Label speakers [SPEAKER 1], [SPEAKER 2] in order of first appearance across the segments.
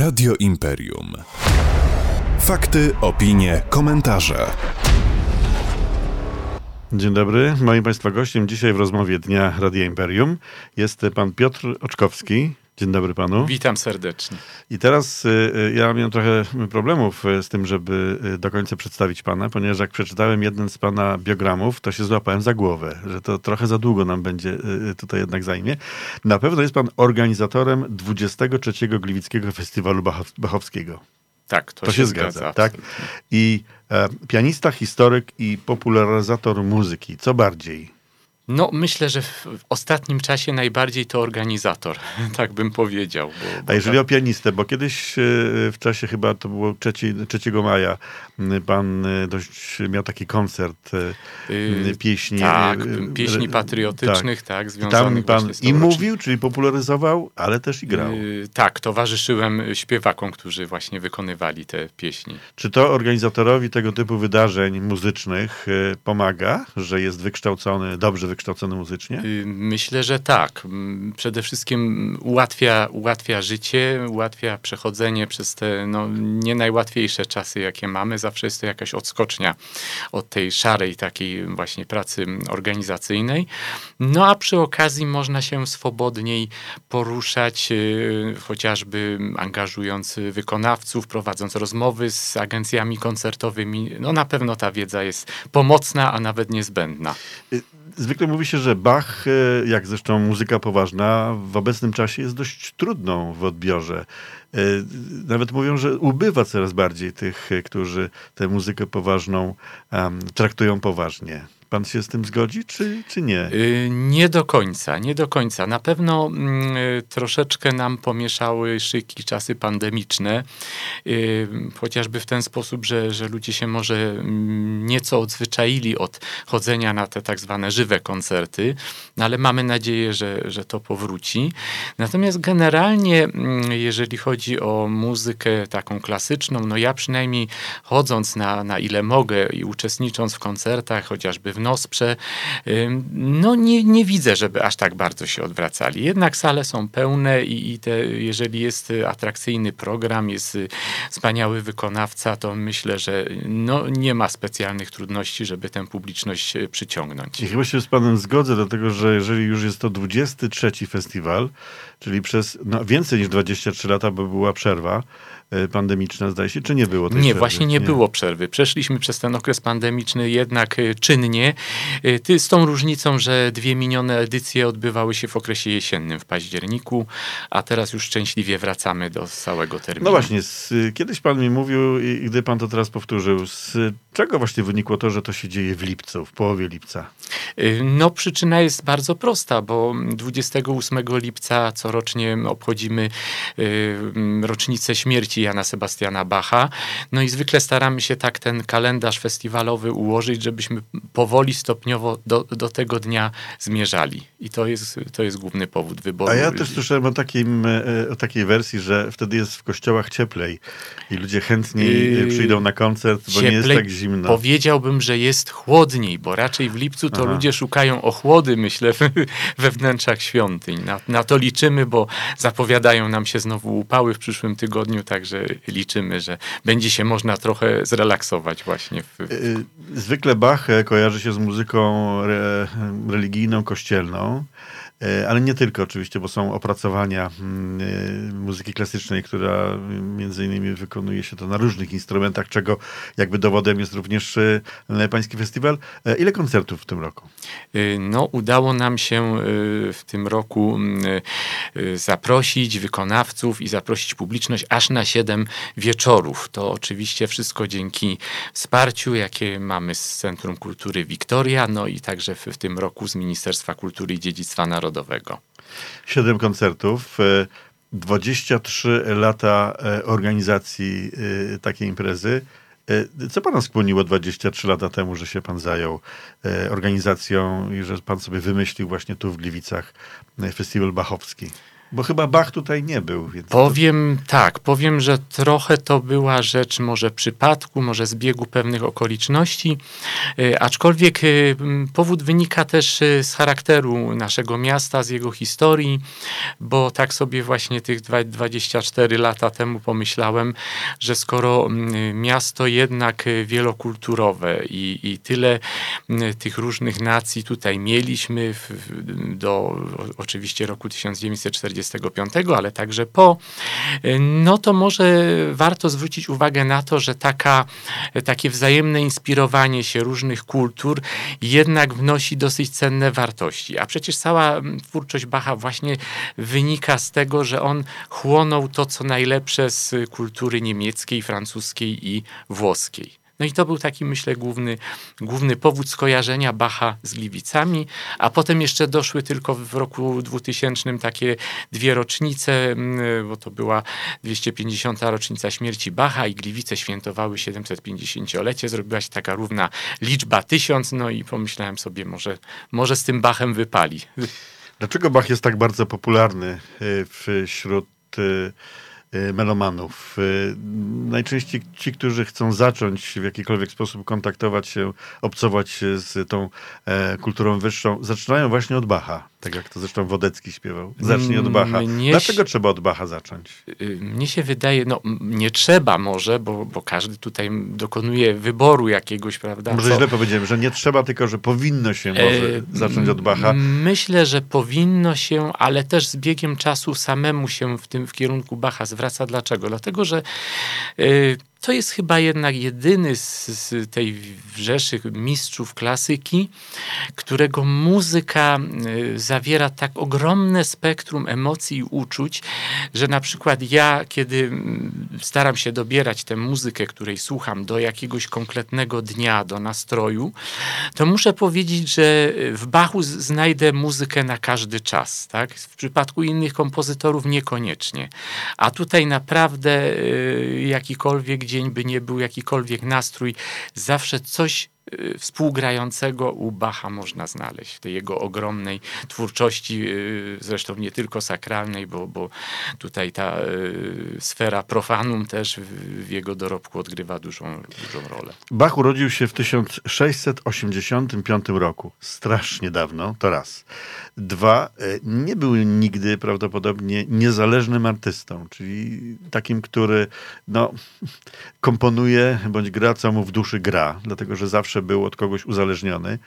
[SPEAKER 1] Radio Imperium. Fakty, opinie, komentarze.
[SPEAKER 2] Dzień dobry. Moim Państwa gościem dzisiaj w rozmowie Dnia Radia Imperium jest pan Piotr Oczkowski. Dzień dobry panu.
[SPEAKER 3] Witam serdecznie.
[SPEAKER 2] I teraz y, y, ja miałem trochę problemów y, z tym, żeby do końca przedstawić pana, ponieważ jak przeczytałem jeden z pana biogramów, to się złapałem za głowę, że to trochę za długo nam będzie y, tutaj jednak zajmie. Na pewno jest pan organizatorem 23. Gliwickiego Festiwalu Bachow- Bachowskiego.
[SPEAKER 3] Tak, to,
[SPEAKER 2] To się zgadza, tak?
[SPEAKER 3] absolutnie.
[SPEAKER 2] I e, pianista, historyk i popularyzator muzyki. Co bardziej?
[SPEAKER 3] No, myślę, że w ostatnim czasie najbardziej to organizator, tak bym powiedział. Bo, bo
[SPEAKER 2] A jeżeli
[SPEAKER 3] tak-
[SPEAKER 2] o pianistę, bo kiedyś e, w czasie chyba to było 3, 3 maja, pan e, dość miał taki koncert
[SPEAKER 3] Yy,
[SPEAKER 2] pieśni.
[SPEAKER 3] tak, pieśni patriotycznych, tak,
[SPEAKER 2] I
[SPEAKER 3] związanych
[SPEAKER 2] tam pan i mówił, czyli popularyzował, ale też i grał.
[SPEAKER 3] Yy, tak, towarzyszyłem śpiewakom, którzy właśnie wykonywali te pieśni.
[SPEAKER 2] Czy to organizatorowi tego typu wydarzeń muzycznych pomaga, że jest wykształcony, dobrze wykształcony muzycznie?
[SPEAKER 3] Y, Myślę, że tak. Mm, Przede wszystkim ułatwia, ułatwia życie, ułatwia przechodzenie przez te no, nie najłatwiejsze czasy, jakie mamy. Zawsze jest to jakaś odskocznia od tej szarej takiej właśnie pracy organizacyjnej. No a przy okazji można się swobodniej poruszać, y, chociażby angażując wykonawców, prowadząc rozmowy z agencjami koncertowymi. No na pewno ta wiedza jest pomocna, a nawet niezbędna.
[SPEAKER 2] Zwykle mówi się, że Bach, e, jak zresztą muzyka poważna, w obecnym czasie jest dość trudną w odbiorze. E, Nawet mówią, że ubywa coraz bardziej tych, e, którzy tę muzykę poważną em, traktują poważnie. Pan się z tym zgodzi, czy, czy nie?
[SPEAKER 3] Y, Nie do końca, nie do końca. Na pewno mm, y, troszeczkę nam pomieszały szyki czasy pandemiczne, y, chociażby w ten sposób, że, że ludzie się może mm, nieco odzwyczaili od chodzenia na te tak zwane żywe koncerty, no ale mamy nadzieję, że, że to powróci. Natomiast generalnie, mm, jeżeli chodzi o muzykę taką klasyczną, no ja przynajmniej chodząc na, na ile mogę i uczestnicząc w koncertach, chociażby w Nosprze, ym, no nie, nie widzę, żeby aż tak bardzo się odwracali. Jednak sale są pełne i, i te, jeżeli jest atrakcyjny program, jest y, wspaniały wykonawca, to myślę, że no, nie ma specjalnych trudności, żeby tę publiczność y, przyciągnąć.
[SPEAKER 2] I chyba się z panem zgodzę, dlatego że jeżeli już jest to 23 festiwal, czyli przez no, więcej niż 23 lata, bo była przerwa e, pandemiczna, zdaje się, czy nie było tej
[SPEAKER 3] Nie,
[SPEAKER 2] przerwy?
[SPEAKER 3] właśnie nie, było przerwy. Przeszliśmy przez ten okres pandemiczny jednak y, czynnie. Ty, z tą różnicą, że dwie minione edycje odbywały się w okresie jesiennym w październiku, a teraz już szczęśliwie wracamy do stałego terminu.
[SPEAKER 2] No właśnie, z, kiedyś pan mi mówił i gdy pan to teraz powtórzył, z czego właśnie wynikło to, że to się dzieje w lipcu, w połowie lipca?
[SPEAKER 3] Y, No, przyczyna jest bardzo prosta, bo 28 lipca corocznie obchodzimy y, rocznicę śmierci Jana Sebastiana Bacha. No i zwykle staramy się tak ten kalendarz festiwalowy ułożyć, żebyśmy powoli, stopniowo do, do tego dnia zmierzali. I to jest, to jest główny powód wyboru.
[SPEAKER 2] A ja też słyszałem o, takim, e, o takiej wersji, że wtedy jest w kościołach cieplej i ludzie chętniej
[SPEAKER 3] Yy,
[SPEAKER 2] przyjdą na koncert, bo nie jest
[SPEAKER 3] Cieplej
[SPEAKER 2] tak zimno.
[SPEAKER 3] Powiedziałbym, że jest chłodniej, bo raczej w lipcu to
[SPEAKER 2] Aha.
[SPEAKER 3] ludzie szukają ochłody, myślę, we wnętrzach świątyń. Na, na to liczymy, bo zapowiadają nam się znowu upały w przyszłym tygodniu, także liczymy, że będzie się można trochę zrelaksować właśnie. W,
[SPEAKER 2] Y, Zwykle Bach e, kojarzy się z muzyką re, religijną, kościelną, ale nie tylko oczywiście, bo są opracowania mm, e, muzyki klasycznej, która y, między innymi wykonuje się to na różnych instrumentach, czego jakby dowodem jest również e, Pański Festiwal. E, Ile koncertów w tym roku?
[SPEAKER 3] No, udało nam się w tym roku y, zaprosić wykonawców i zaprosić publiczność aż na siedem wieczorów. To oczywiście wszystko dzięki wsparciu, jakie mamy z Centrum Kultury Wiktoria, no i także w, w tym roku z Ministerstwa Kultury i Dziedzictwa Narodowego.
[SPEAKER 2] Siedem koncertów. e, 23 lata e, organizacji e, takiej imprezy. E, Co pana skłoniło 23 lata temu, że się pan zajął e, organizacją i że pan sobie wymyślił właśnie tu w Gliwicach e, festiwal bachowski? Bo chyba Bach tutaj nie był. Więc
[SPEAKER 3] powiem to... tak, powiem, że trochę to była rzecz może przypadku, może zbiegu pewnych okoliczności, e, aczkolwiek e, powód wynika też e, z charakteru naszego miasta, z jego historii, bo tak sobie właśnie tych 24 lata temu pomyślałem, że skoro miasto jednak wielokulturowe i, i tyle tych różnych nacji tutaj mieliśmy w, do oczywiście roku 1945, ale także po, no to może warto zwrócić uwagę na to, że taka, takie wzajemne inspirowanie się różnych kultur jednak wnosi dosyć cenne wartości. A przecież cała twórczość Bacha właśnie wynika z tego, że on chłonął to, co najlepsze z kultury niemieckiej, francuskiej i włoskiej. No i to był taki, myślę, główny, główny powód skojarzenia Bacha z Gliwicami, a potem jeszcze doszły tylko w roku 2000 takie dwie rocznice, mm, bo to była 250. rocznica śmierci Bacha i Gliwice świętowały 750-lecie. Zrobiła się taka równa liczba tysiąc, no i pomyślałem sobie, może, może z tym Bachem wypali.
[SPEAKER 2] Dlaczego Bach jest tak bardzo popularny y, wśród y, melomanów. Y, najczęściej ci, którzy chcą zacząć w jakikolwiek sposób kontaktować się, obcować się z tą e, kulturą wyższą, zaczynają właśnie od Bacha. Tak jak to zresztą Wodecki śpiewał. Zacznij od Bacha. Mnie Dlaczego trzeba od Bacha zacząć?
[SPEAKER 3] Y, mnie się wydaje, no nie trzeba może, bo, bo każdy tutaj dokonuje wyboru jakiegoś, prawda?
[SPEAKER 2] Może Co? źle powiedziałem, że nie trzeba, tylko że powinno się może e, zacząć od Bacha.
[SPEAKER 3] Myślę, że powinno się, ale też z biegiem czasu samemu się w tym w kierunku Bacha zwraca. Dlaczego? Dlatego, że y, to jest chyba jednak jedyny z, z, tej wrzeszy mistrzów klasyki, którego muzyka y, zawiera tak ogromne spektrum emocji i uczuć, że na przykład ja, kiedy staram się dobierać tę muzykę, której słucham, do jakiegoś konkretnego dnia, do nastroju, to muszę powiedzieć, że w Bachu znajdę muzykę na każdy czas. Tak? W przypadku innych kompozytorów niekoniecznie. A tutaj naprawdę y, jakikolwiek dzień by nie był, jakikolwiek nastrój, zawsze coś współgrającego u Bacha można znaleźć w tej jego ogromnej twórczości, y, zresztą nie tylko sakralnej, bo, bo tutaj ta y, sfera profanum też w jego dorobku odgrywa dużą, dużą rolę.
[SPEAKER 2] Bach urodził się w 1685 roku. Strasznie dawno, to raz. Dwa, nie był nigdy prawdopodobnie niezależnym artystą, czyli takim, który no, komponuje bądź gra, co mu w duszy gra, dlatego że zawsze zawsze był od kogoś uzależniony.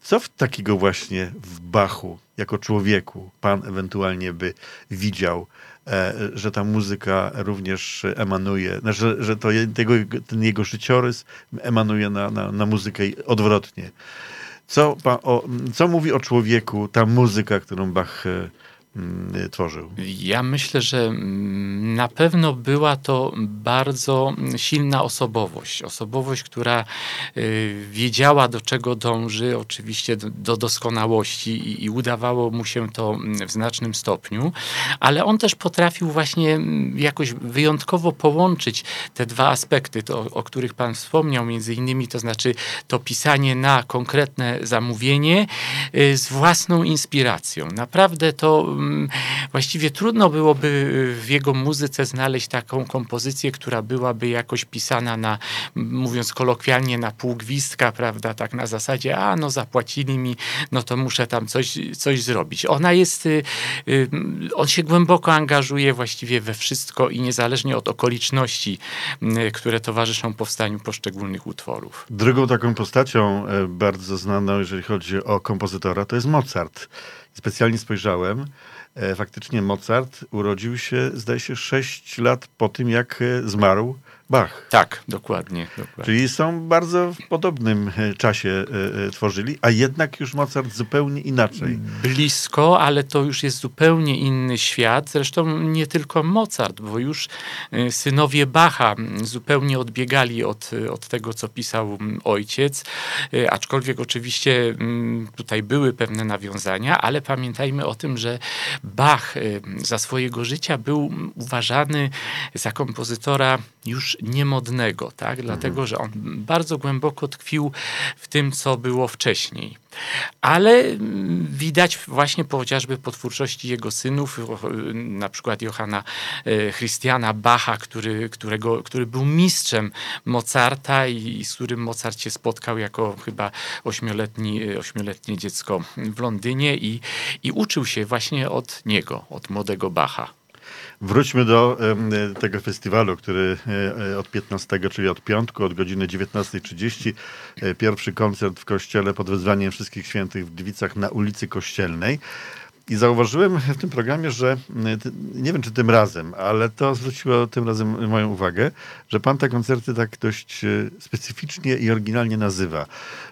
[SPEAKER 2] Co w takiego właśnie w Bachu, jako człowieku, pan ewentualnie by widział, e, że ta muzyka również emanuje, że, że to jego, ten jego życiorys emanuje na, na, na muzykę odwrotnie. Co, o, co mówi o człowieku ta muzyka, którą Bach e, tworzył?
[SPEAKER 3] Ja myślę, że mm, na pewno była to bardzo silna osobowość. Osobowość, która y, wiedziała, do czego dąży, oczywiście do, doskonałości i, i udawało mu się to mm, w znacznym stopniu, ale on też potrafił właśnie jakoś wyjątkowo połączyć te dwa aspekty, to, o których Pan wspomniał, między innymi, to znaczy to pisanie na konkretne zamówienie y, z własną inspiracją. Naprawdę to właściwie trudno byłoby w jego muzyce znaleźć taką kompozycję, która byłaby jakoś pisana na, mówiąc kolokwialnie, na pół gwizdka, prawda, tak na zasadzie, a no zapłacili mi, no to muszę tam coś, coś zrobić. Ona jest, y, y, on się głęboko angażuje właściwie we wszystko i niezależnie od okoliczności, y, które towarzyszą powstaniu poszczególnych utworów.
[SPEAKER 2] Drugą taką postacią e, bardzo znaną, jeżeli chodzi o kompozytora, to jest Mozart. Specjalnie spojrzałem. E, faktycznie Mozart urodził się, zdaje się, 6 lat po tym, jak e, zmarł Bach.
[SPEAKER 3] Tak, dokładnie, dokładnie.
[SPEAKER 2] Czyli są bardzo w podobnym e, czasie e, tworzyli, a jednak już Mozart zupełnie inaczej.
[SPEAKER 3] Blisko, ale to już jest zupełnie inny świat. Zresztą nie tylko Mozart, bo już synowie Bacha zupełnie odbiegali od, od tego, co pisał ojciec. Aczkolwiek oczywiście tutaj były pewne nawiązania, ale pamiętajmy o tym, że Bach za swojego życia był uważany za kompozytora już niemodnego, tak? dlatego że on bardzo głęboko tkwił w tym, co było wcześniej. Ale mm, widać właśnie chociażby po twórczości jego synów, na przykład Johanna e, Christiana Bacha, który, którego, który był mistrzem Mozarta i, z którym Mozart się spotkał jako chyba ośmioletni, e, ośmioletnie dziecko w Londynie i, i uczył się właśnie od niego, od młodego Bacha.
[SPEAKER 2] Wróćmy do tego festiwalu, który e, od 15, czyli od piątku, od godziny 19.30. E, pierwszy koncert w kościele pod wezwaniem Wszystkich Świętych w Gliwicach na ulicy Kościelnej. I zauważyłem w tym programie, że nie wiem czy tym razem, ale to zwróciło tym razem moją uwagę, że pan te koncerty tak dość e, specyficznie i oryginalnie nazywa.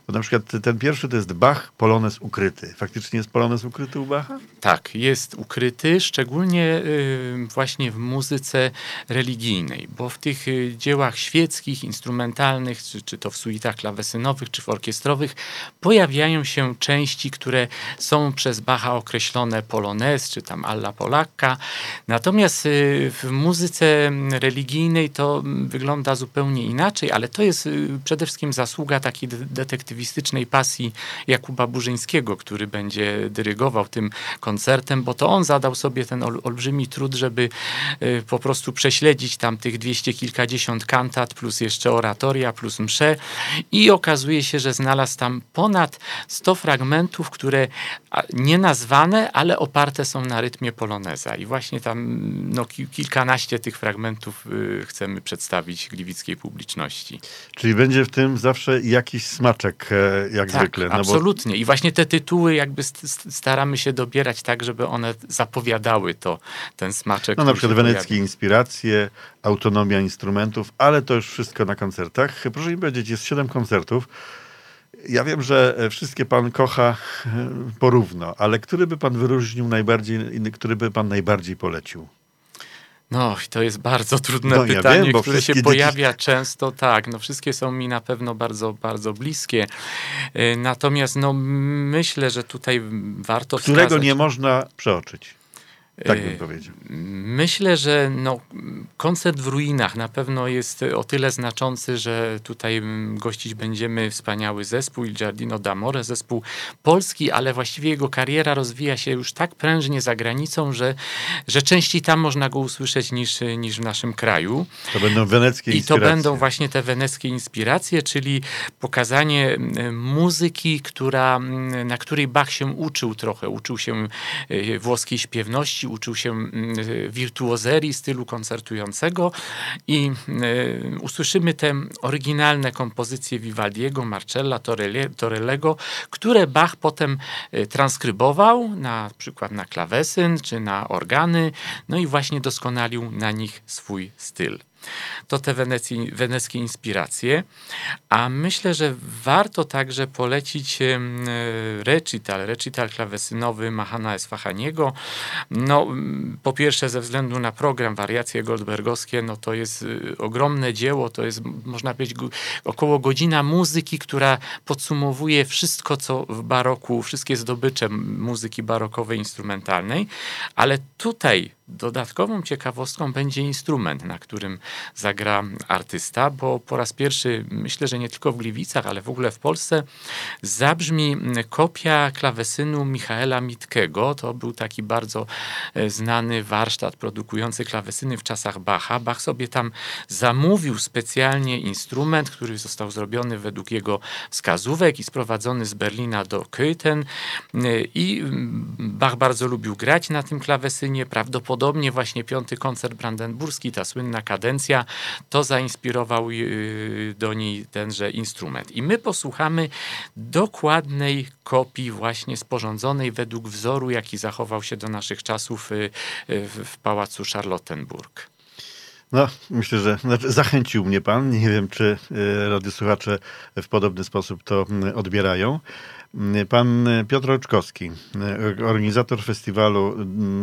[SPEAKER 2] Bo na przykład ten pierwszy to jest Bach, Polones ukryty. Faktycznie jest Polones ukryty u Bacha?
[SPEAKER 3] Tak, jest ukryty, szczególnie y, właśnie w muzyce religijnej, bo w tych y, dziełach świeckich, instrumentalnych, czy, czy to w suitach klawesynowych, czy w orkiestrowych, pojawiają się części, które są przez Bacha określone Polones, czy tam Alla Polakka. Natomiast y, w muzyce religijnej to wygląda zupełnie inaczej, ale to jest przede wszystkim zasługa takiej detektywistycznej pasji Jakuba Burzyńskiego, który będzie dyrygował tym koncertem, bo to on zadał sobie ten ol, olbrzymi trud, żeby y, po prostu prześledzić tam tych dwieście kilkadziesiąt kantat, plus jeszcze oratoria, plus msze i okazuje się, że znalazł tam ponad 100 fragmentów, które nie nazwane, ale oparte są na rytmie poloneza i właśnie tam no, kilkanaście tych fragmentów y, chcemy przedstawić gliwickiej publiczności.
[SPEAKER 2] Czyli będzie w tym zawsze jakiś smaczek jak
[SPEAKER 3] tak,
[SPEAKER 2] zwykle.
[SPEAKER 3] No absolutnie. Bo... I właśnie te tytuły jakby staramy się dobierać tak, żeby one zapowiadały to, ten smaczek.
[SPEAKER 2] No na przykład weneckie inspiracje, autonomia instrumentów, ale to już wszystko na koncertach. Proszę mi powiedzieć, jest siedem koncertów. Ja wiem, że wszystkie pan kocha porówno, ale który by pan wyróżnił najbardziej, który by pan najbardziej polecił?
[SPEAKER 3] No, to jest bardzo trudne no, pytanie, ja wiem, które się pojawia często. Tak, no wszystkie są mi na pewno bardzo, bardzo bliskie. E, natomiast no, myślę, że tutaj warto
[SPEAKER 2] Którego wskazać... nie można przeoczyć. Tak bym y, powiedział.
[SPEAKER 3] Myślę, że no, koncert w ruinach na pewno jest o tyle znaczący, że tutaj gościć będziemy wspaniały zespół Il Giardino d'Amore, zespół polski, ale właściwie jego kariera rozwija się już tak prężnie za granicą, że, że częściej tam można go usłyszeć niż, niż w naszym kraju.
[SPEAKER 2] To będą weneckie inspiracje.
[SPEAKER 3] I to będą właśnie te weneckie inspiracje, czyli pokazanie muzyki, która, na której Bach się uczył trochę. Uczył się y, włoskiej śpiewności, uczył się mm, wirtuozerii stylu koncertującego i y, usłyszymy te oryginalne kompozycje Vivaldiego, Marcella, Torellego, które Bach potem y, transkrybował na przykład na klawesyn czy na organy, no i właśnie doskonalił na nich swój styl to te weneckie inspiracje. A myślę, że warto także polecić recital, recital klawesynowy Mahana Esfahaniego. No, po pierwsze ze względu na program Wariacje Goldbergowskie, no to jest y, ogromne dzieło, to jest można powiedzieć około godzina muzyki, która podsumowuje wszystko, co w baroku, wszystkie zdobycze muzyki barokowej, instrumentalnej, ale tutaj Dodatkową ciekawostką będzie instrument, na którym zagra artysta, bo po raz pierwszy, myślę, że nie tylko w Gliwicach, ale w ogóle w Polsce, zabrzmi kopia klawesynu Michaela Mitkego. To był taki bardzo e, znany warsztat produkujący klawesyny w czasach Bacha. Bach sobie tam zamówił specjalnie instrument, który został zrobiony według jego wskazówek i sprowadzony z Berlina do Köthen. E, I Bach bardzo lubił grać na tym klawesynie, prawdopodobnie Podobnie właśnie piąty koncert brandenburski, ta słynna kadencja, to zainspirował y, do niej tenże instrument. I my posłuchamy dokładnej kopii właśnie sporządzonej według wzoru, jaki zachował się do naszych czasów y, y, w pałacu Charlottenburg.
[SPEAKER 2] No, myślę, że znaczy, zachęcił mnie pan. Nie wiem, czy radiosłuchacze w podobny sposób to odbierają. Pan Piotr Oczkowski, organizator festiwalu,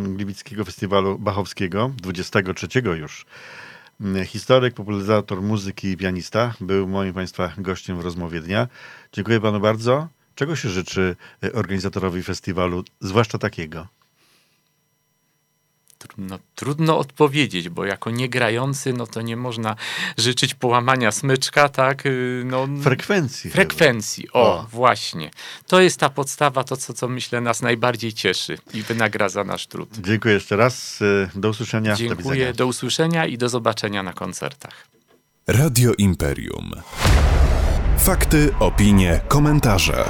[SPEAKER 2] Gliwickiego Festiwalu Bachowskiego, 23 już. Historyk, popularyzator muzyki i pianista, był moim Państwa gościem w rozmowie dnia. Dziękuję Panu bardzo. Czego się życzy organizatorowi festiwalu, zwłaszcza takiego?
[SPEAKER 3] Trudno, trudno odpowiedzieć, bo jako niegrający, no to nie można życzyć połamania smyczka, tak? Y, no,
[SPEAKER 2] Frekwencji.
[SPEAKER 3] Frekwencji, o, o, właśnie. To jest ta podstawa, to co, co myślę nas najbardziej cieszy i wynagradza nasz trud.
[SPEAKER 2] Dziękuję jeszcze raz. Y, do usłyszenia.
[SPEAKER 3] Dziękuję, do, do usłyszenia i do zobaczenia na koncertach.
[SPEAKER 1] Radio Imperium. Fakty, opinie, komentarze.